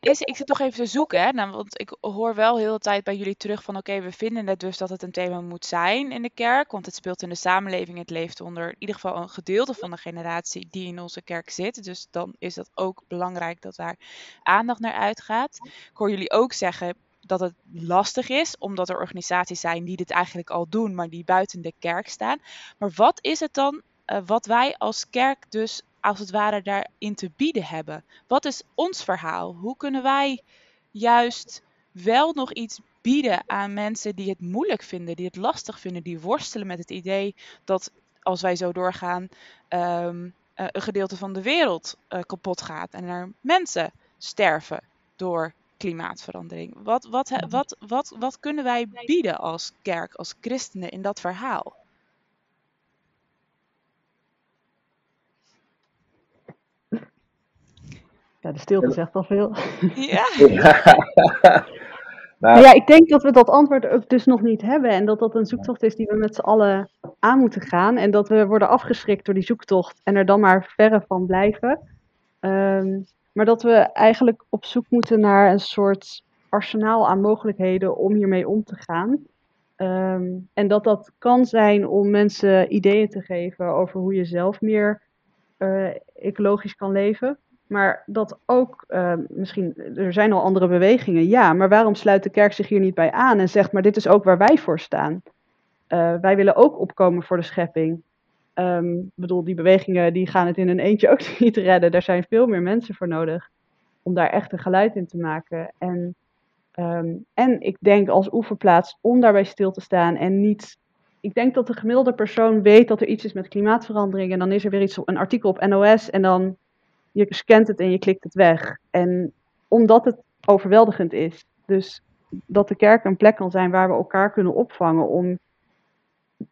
Is, ik zit toch even te zoeken, hè? Nou, want ik hoor wel heel de tijd bij jullie terug van oké, we vinden het dus dat het een thema moet zijn in de kerk, want het speelt in de samenleving, het leeft onder in ieder geval een gedeelte van de generatie die in onze kerk zit. Dus dan is dat ook belangrijk dat daar aandacht naar uitgaat. Ik hoor jullie ook zeggen dat het lastig is, omdat er organisaties zijn die dit eigenlijk al doen, maar die buiten de kerk staan. Maar wat is het dan eh, wat wij als kerk dus als het ware daarin te bieden hebben? Wat is ons verhaal? Hoe kunnen wij juist wel nog iets bieden aan mensen die het moeilijk vinden, die het lastig vinden, die worstelen met het idee dat als wij zo doorgaan, ehm, eh, een gedeelte van de wereld uh, kapot gaat en er mensen sterven door klimaatverandering. Wat, wat, wat, wat, wat kunnen wij bieden als kerk, als christenen in dat verhaal? Ja, de stilte zegt al veel. Ja. (laughs) Nou, ja, ik denk dat we dat antwoord ook dus nog niet hebben. En dat dat een zoektocht is die we met z'n allen aan moeten gaan. En dat we worden afgeschrikt door die zoektocht en er dan maar verre van blijven. Um, maar dat we eigenlijk op zoek moeten naar een soort arsenaal aan mogelijkheden om hiermee om te gaan. Ehm, en dat dat kan zijn om mensen ideeën te geven over hoe je zelf meer uh, ecologisch kan leven. Maar dat ook, uh, misschien, er zijn al andere bewegingen, ja, maar waarom sluit de kerk zich hier niet bij aan en zegt, maar dit is ook waar wij voor staan? Uh, wij willen ook opkomen voor de schepping. Um, ik bedoel, die bewegingen die gaan het in een eentje ook (laughs) niet redden. Daar zijn veel meer mensen voor nodig om daar echt een geluid in te maken. En, um, en ik denk als oefenplaats om daarbij stil te staan en niet. Ik denk dat de gemiddelde persoon weet dat er iets is met klimaatverandering. En dan is er weer iets, een artikel op NOS. En dan je scant het en je klikt het weg. En omdat het overweldigend is. Dus dat de kerk een plek kan zijn waar we elkaar kunnen opvangen om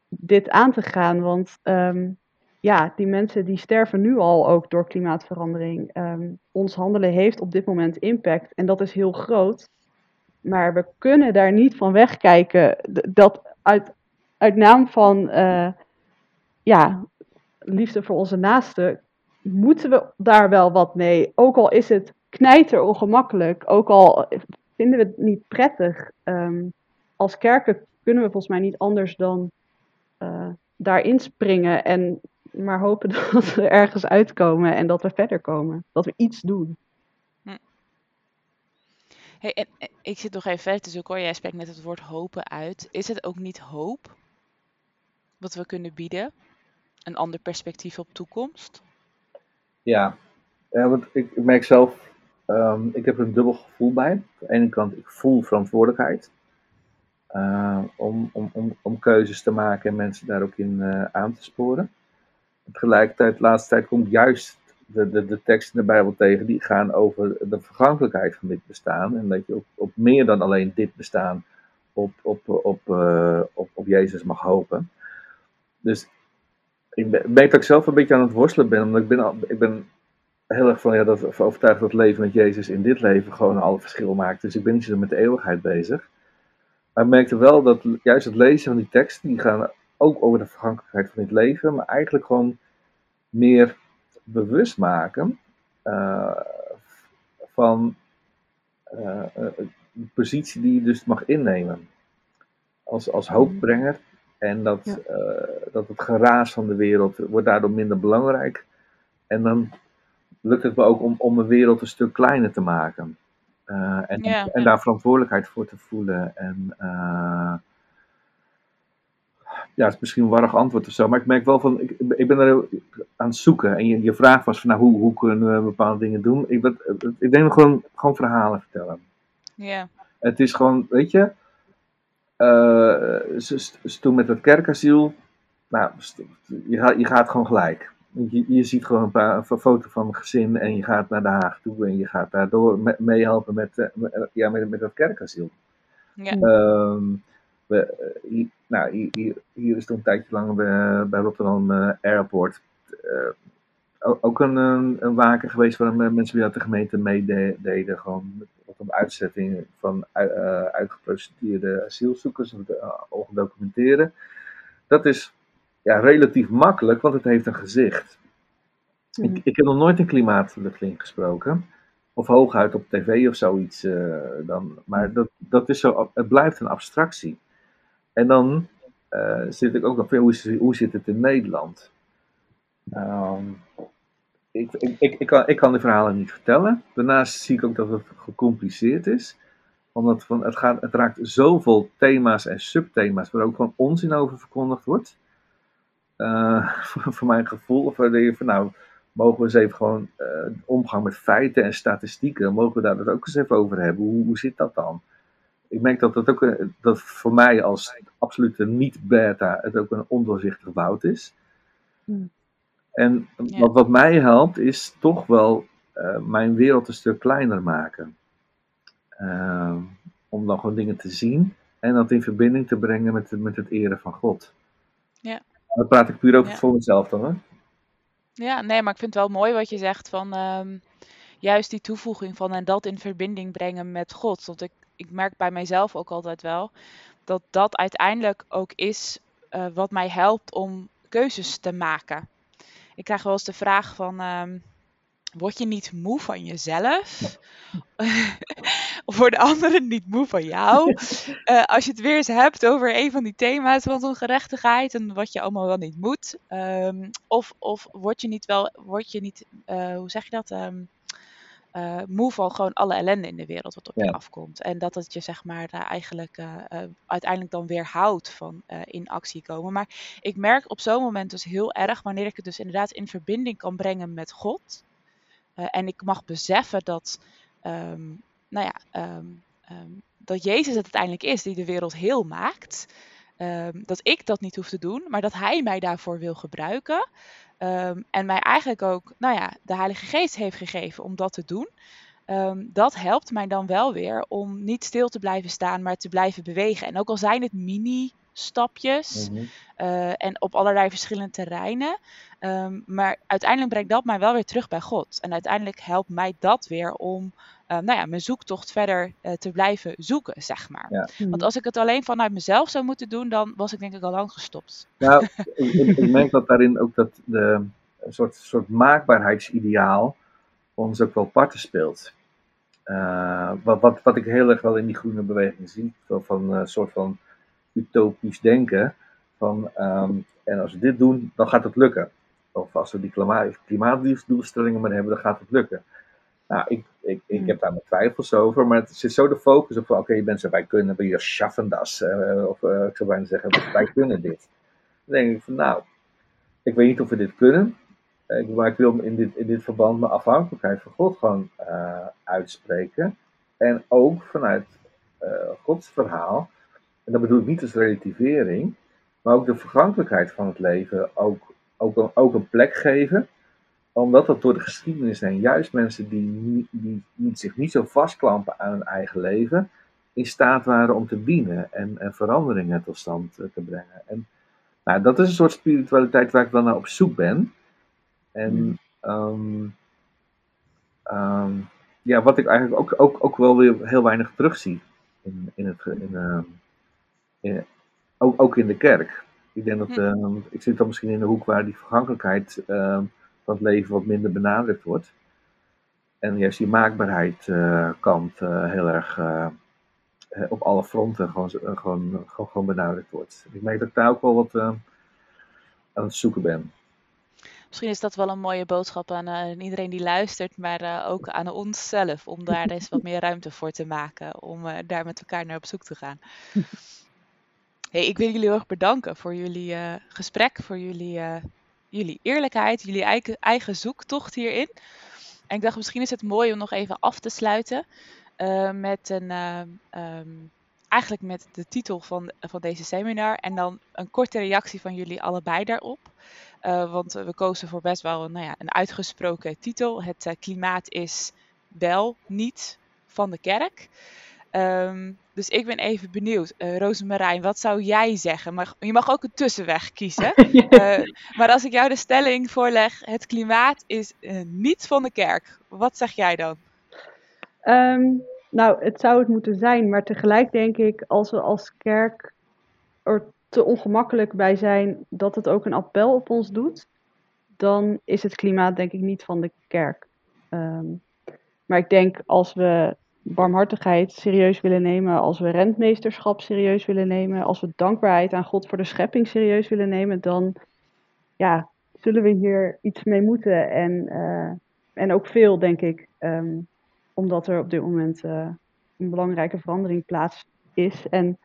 dit aan te gaan. Want um, ja, die mensen die sterven nu al ook door klimaatverandering. Um, ons handelen heeft op dit moment impact en dat is heel groot. Maar we kunnen daar niet van wegkijken dat uit, uit naam van uh, ja, liefde voor onze naasten moeten we daar wel wat mee. Ook al is het knijter ongemakkelijk, ook al vinden we het niet prettig. Um, als kerken kunnen we volgens mij niet anders dan uh, daarin springen en maar hopen (laughs) dat we ergens uitkomen en dat we verder komen. Dat we iets doen. Hm. Hey, en, ik zit nog even verder te zoeken hoor. Jij spreekt net het woord hopen uit. Is het ook niet hoop wat we kunnen bieden? Een ander perspectief op toekomst? Ja, ja want ik, ik merk zelf, um, ik heb er een dubbel gevoel bij. Aan de ene kant, ik voel verantwoordelijkheid. Uh, om, om, om, om keuzes te maken en mensen daar ook in uh, aan te sporen. Tegelijkertijd, de laatste tijd komt juist de, de, de teksten in de Bijbel tegen die gaan over de vergankelijkheid van dit bestaan. En dat je op, op meer dan alleen dit bestaan op, op, op, uh, op, op Jezus mag hopen. Dus ik merk dat ik zelf een beetje aan het worstelen ben, omdat ik ben, ik ben heel erg van, ja, dat, overtuigd dat leven met Jezus in dit leven gewoon alle verschil maakt. Dus ik ben niet zo met de eeuwigheid bezig. Maar ik merkte wel dat juist het lezen van die teksten, die gaan ook over de vergankelijkheid van dit leven, maar eigenlijk gewoon meer bewust maken uh, van uh, de positie die je dus mag innemen. Als, als hoopbrenger. En dat, ja. dat het geraas van de wereld wordt daardoor minder belangrijk. En dan lukt het me ook om, om een wereld een stuk kleiner te maken. En, ja. en daar verantwoordelijkheid voor te voelen. En ja, het is misschien een warrig antwoord of zo, maar ik merk wel van, ik, ik ben er aan het zoeken. En je, je vraag was van, nou, hoe, hoe kunnen we bepaalde dingen doen? Ik, ben, ik denk gewoon, gewoon verhalen vertellen. Ja. Het is gewoon, weet je, uh, ze, ze toen met het kerkasiel, nou, je, gaat, je gaat gewoon gelijk. Je, je ziet gewoon een paar een foto van een gezin en je gaat naar Den Haag toe en je gaat daardoor meehelpen met, met, ja, met, met dat kerkasiel. Ja. Um, we, hier, nou, hier, hier, is toen een tijdje lang bij, Rotterdam Airport uh, ook een, een, een, waken geweest waar mensen weer de gemeente meededen. Gewoon om uitzetting van uh, uitgeprocedeerde asielzoekers documenteren. Dat is ja, relatief makkelijk, want het heeft een gezicht. Mm. Ik, ik, heb nog nooit een klimaatvluchteling gesproken. Of hooguit op tv of zoiets. Uh, dan, maar dat, dat is zo, het blijft een abstractie. En dan uh, zit ik ook nog veel, hoe, hoe zit het in Nederland? Um, ik, ik, ik, ik, kan, ik kan de verhalen niet vertellen. Daarnaast zie ik ook dat het gecompliceerd is. Omdat van, het, gaat, het raakt zoveel thema's en subthema's waar ook gewoon onzin over verkondigd wordt. Uh, voor, (laughs) voor, mijn gevoel. Of waar je van nou, mogen we eens even gewoon uh, omgang met feiten en statistieken. Mogen we daar het ook eens even over hebben? Hoe, hoe zit dat dan? ik merk dat dat ook een- dat voor mij als absolute niet-beta het ook een ondoorzichtig woud is. Hmm. En Ja. wat, wat mij helpt is toch wel eh, mijn wereld een stuk kleiner maken. Ehm, om dan gewoon dingen te zien en dat in verbinding te brengen met, met het eren van God. Ja. Dat praat ik puur over Ja. voor mezelf dan. Hè? Ja, nee, maar ik vind het wel mooi wat je zegt van ehm, juist die toevoeging van en dat in verbinding brengen met God. Want ik, ik merk bij mijzelf ook altijd wel dat dat uiteindelijk ook is eh, wat mij helpt om keuzes te maken. Ik krijg wel eens de vraag van, ehm, word je niet moe van jezelf? (laughs) of worden anderen niet moe van jou? (laughs) Eh, als je het weer eens hebt over een van die thema's van ongerechtigheid en wat je allemaal wel niet moet. Ehm, of, of word je niet wel, word je niet, eh, hoe zeg je dat? Ehm, eh, moe van gewoon alle ellende in de wereld wat op je Ja. afkomt. En dat het je zeg maar eh, eigenlijk uiteindelijk dan weerhoudt van eh, in actie komen. Maar ik merk op zo'n moment dus heel erg wanneer ik het dus inderdaad in verbinding kan brengen met God. Eh, en ik mag beseffen dat, ehm, nou ja, ehm, ehm, dat Jezus het uiteindelijk is die de wereld heel maakt. Dat ik dat niet hoef te doen, maar dat Hij mij daarvoor wil gebruiken. En mij eigenlijk ook, nou ja, de Heilige Geest heeft gegeven om dat te doen. Dat helpt mij dan wel weer om niet stil te blijven staan, maar te blijven bewegen. En ook al zijn het mini-stapjes, Mhm. eh, en op allerlei verschillende terreinen. Ehm, maar uiteindelijk brengt dat mij wel weer terug bij God. En uiteindelijk helpt mij dat weer om eh, nou ja, mijn zoektocht verder eh, te blijven zoeken, zeg maar. Ja. Want als ik het alleen vanuit mezelf zou moeten doen, dan was ik denk ik al lang gestopt. Nou, (laughs) ik, ik, ik merk dat daarin ook dat de, een soort, soort maakbaarheidsideaal ons ook wel parten speelt. Eh, wat, wat, wat ik heel erg wel in die groene beweging zie, van, van een soort van utopisch denken. Van, ehm, en als we dit doen, dan gaat het lukken. Of als we die klimaat, klimaatdoelstellingen maar hebben, dan gaat het lukken. Nou, ik, ik, ik Hmm. heb daar mijn twijfels over, maar het zit zo de focus op van, oké, mensen, wij kunnen, we schaffen das. eh, of eh, ik zou bijna zeggen, wij kunnen dit. Dan denk ik van, nou, ik weet niet of we dit kunnen. eh, ik- Maar ik wil in dit, in dit verband mijn afhankelijkheid van God gewoon uitspreken. En ook vanuit Gods verhaal. En dat bedoel ik niet als relativering. Maar ook de vergankelijkheid van het leven ook, ook, een, ook een plek geven. Omdat dat door de geschiedenis heen juist mensen die, die, die zich niet zo vastklampen aan hun eigen leven. In staat waren om te dienen en, en veranderingen tot stand te brengen. En nou, dat is een soort spiritualiteit waar ik wel naar op zoek ben. En ehm, ehm, ja, wat ik eigenlijk ook, ook, ook wel weer heel weinig terugzie in, in het, in, ehm, in- ook, ook in de kerk. Ik denk dat, Hm. ehm, ik zit dan misschien in de hoek waar die vergankelijkheid ehm, van het leven wat minder benadrukt wordt. En juist die maakbaarheid eh, kant eh, heel erg eh, eh, op alle fronten gewoon, eh, gewoon, gewoon, gewoon benadrukt wordt. Ik merk dat ik daar ook wel wat eh, aan het zoeken ben. Misschien is dat wel een mooie boodschap aan, eh, aan iedereen die luistert, maar eh, ook aan onszelf. Om daar (laughs) eens wat meer ruimte voor te maken. Om eh, daar met elkaar naar op zoek te gaan. Ik wil jullie heel erg bedanken voor jullie eh, gesprek, voor jullie, eh, jullie eerlijkheid, jullie eigen, eigen zoektocht hierin. En ik dacht, misschien is het mooi om nog even af te sluiten eh, met een, eh, ehm, eigenlijk met de titel van, van deze seminar en dan een korte reactie van jullie allebei daarop. Want we kozen voor best wel een, nou ja, een uitgesproken titel. Het klimaat is wel niet van de kerk. Ehm, dus ik ben even benieuwd. Eh Rosemarijn, wat zou jij zeggen? Maar je mag ook een tussenweg kiezen. (laughs) Eh, maar als ik jou de stelling voorleg, het klimaat is eh, niet van de kerk. Wat zeg jij dan? Ehm, nou, het zou het moeten zijn, maar tegelijk denk ik, als we als kerk er te ongemakkelijk bij zijn dat het ook een appel op ons doet, dan is het klimaat denk ik niet van de kerk. Ehm, maar ik denk als we barmhartigheid serieus willen nemen, als we rentmeesterschap serieus willen nemen, als we dankbaarheid aan God voor de schepping serieus willen nemen, dan ja, zullen we hier iets mee moeten. En, eh, en ook veel, denk ik. Ehm, omdat er op dit moment eh, een belangrijke verandering plaats is. En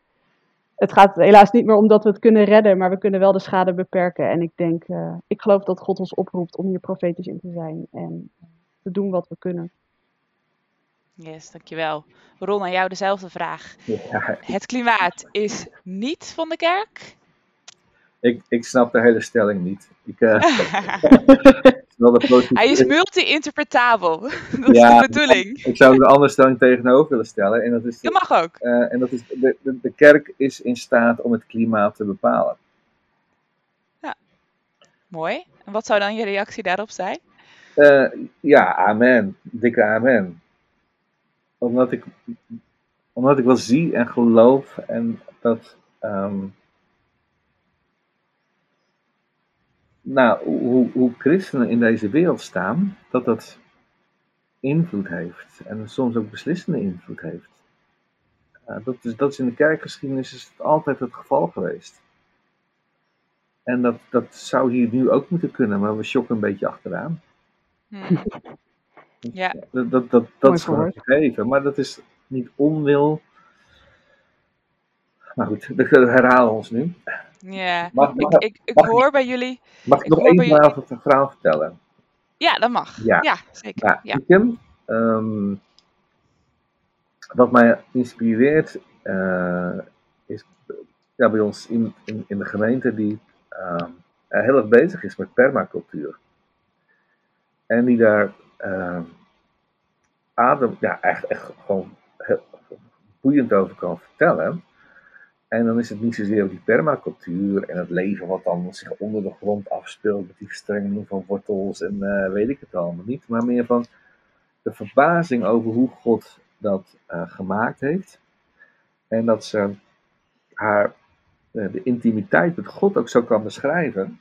het gaat helaas niet meer om dat we het kunnen redden, maar we kunnen wel de schade beperken. En ik denk, eh, ik geloof dat God ons oproept om hier profetisch in te zijn en te doen wat we kunnen. Yes, dankjewel. Ron, aan jou dezelfde vraag. Ja, Het klimaat is niet van de kerk? ik, ik snap de hele stelling niet. Ik, eh, (laughs) Hij is multi-interpretabel. (laughs) Dat is Ja. de bedoeling. ik zou er een andere stelling tegenover willen stellen. En dat is, Dat mag ook. eh, en dat is de, de, de kerk is in staat om het klimaat te bepalen. Mooi. En wat zou dan je reactie daarop zijn? Eh, ja, amen. Dikke amen. Omdat ik, omdat ik wel zie en geloof en dat. ehm, nou, hoe, hoe christenen in deze wereld staan, dat dat invloed heeft. En soms ook beslissende invloed heeft. Eh, dat, is, dat is in de kerkgeschiedenis is het altijd het geval geweest. En dat, dat zou hier nu ook moeten kunnen, maar we shocken een beetje achteraan. Hm. (laughs) Ja, Dat, dat, dat, dat is gewoon gegeven. Maar dat is niet onwil. Maar goed, we herhalen ons nu. ja. Mag, Ik, mag, ik, ik mag ik- hoor bij jullie. mag ik ik nog één bij verhaal vertellen? Ja, dat mag. Ja. Ja, zeker. Ja, Ja. Ikem, ehm, wat mij inspireert eh, is ja, bij ons in, in, in de gemeente die ehm, eh, heel erg bezig is met permacultuur. En die daar ehm, adem, ja, echt, echt gewoon boeiend over kan vertellen. En dan is het niet zozeer die permacultuur en het leven wat dan zich onder de grond afspeelt met die verstrenging van wortels en eh, weet ik het allemaal niet. Maar meer van de verbazing over hoe God dat eh, gemaakt heeft. En dat ze haar eh, de intimiteit met God ook zo kan beschrijven.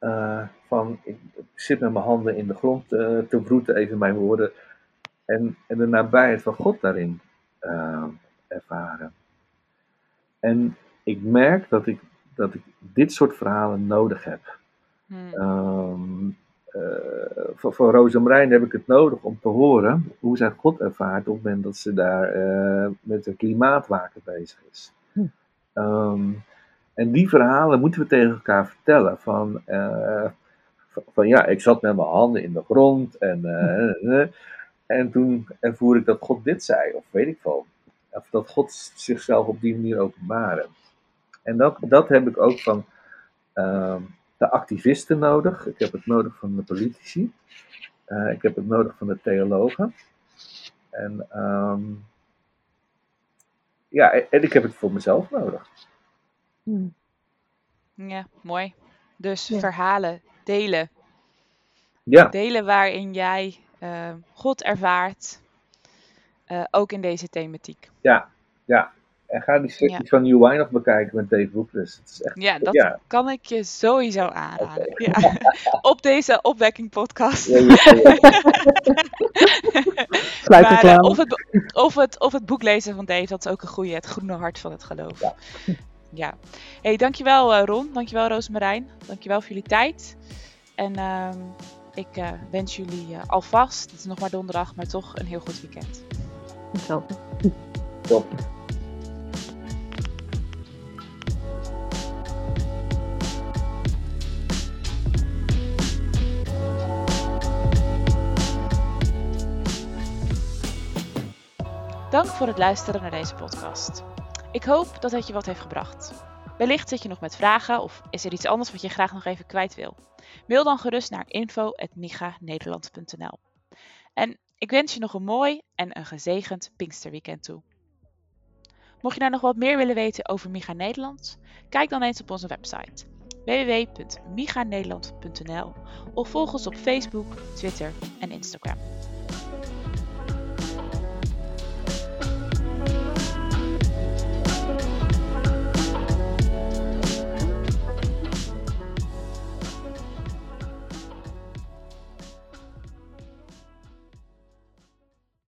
Eh, van ik zit met mijn handen in de grond eh, te broeten, even mijn woorden. En, en de nabijheid van God daarin eh, ervaren. En ik merk dat ik, dat ik dit soort verhalen nodig heb. Hm. Ehm, eh, voor, voor Roos en Marijn heb ik het nodig om te horen hoe zij God ervaart op het moment dat ze daar eh, met een klimaatwaken bezig is. Hm. Ehm, en die verhalen moeten we tegen elkaar vertellen. Van, eh, van, ja, ik zat met mijn handen in de grond en, eh, eh, en toen ervoer ik dat God dit zei, of weet ik veel. Of dat God zichzelf op die manier openbaarde. En dat, dat heb ik ook van ehm, de activisten nodig. Ik heb het nodig van de politici. Eh, ik heb het nodig van de theologen. En, ehm, ja, en ik heb het voor mezelf nodig. Hm. Ja, mooi. Dus Ja. verhalen, delen. Ja, Delen waarin jij eh, God ervaart. eh, ook in deze thematiek. ja, ja. En ga die sessies van New Wine nog bekijken met Dave Boekles. Het is echt, Ja, dat ja. kan ik je sowieso aanraden. Ja. (laughs) Op deze opwekking podcast. Ja, ja, ja. (laughs) Sluit Maar, reclame. of, het, of, het, of het boek lezen van Dave, dat is ook een goede. Het groene hart van het geloof. Ja. Hey, dankjewel eh, Ron. Dankjewel Roosmarijn. Dankjewel voor jullie tijd. En ehm, ik eh, wens jullie eh, alvast, het is nog maar donderdag, maar toch een heel goed weekend. Hetzelfde. Top. Dank voor het luisteren naar deze podcast. Ik hoop dat het je wat heeft gebracht. Wellicht zit je nog met vragen of is er iets anders wat je graag nog even kwijt wil. Mail dan gerust naar info.miganederland.nl. En ik wens je nog een mooi en een gezegend Pinksterweekend toe. Mocht je nou nog wat meer willen weten over Miga Nederland, kijk dan eens op onze website www.miganederland.nl of volg ons op Facebook, Twitter en Instagram.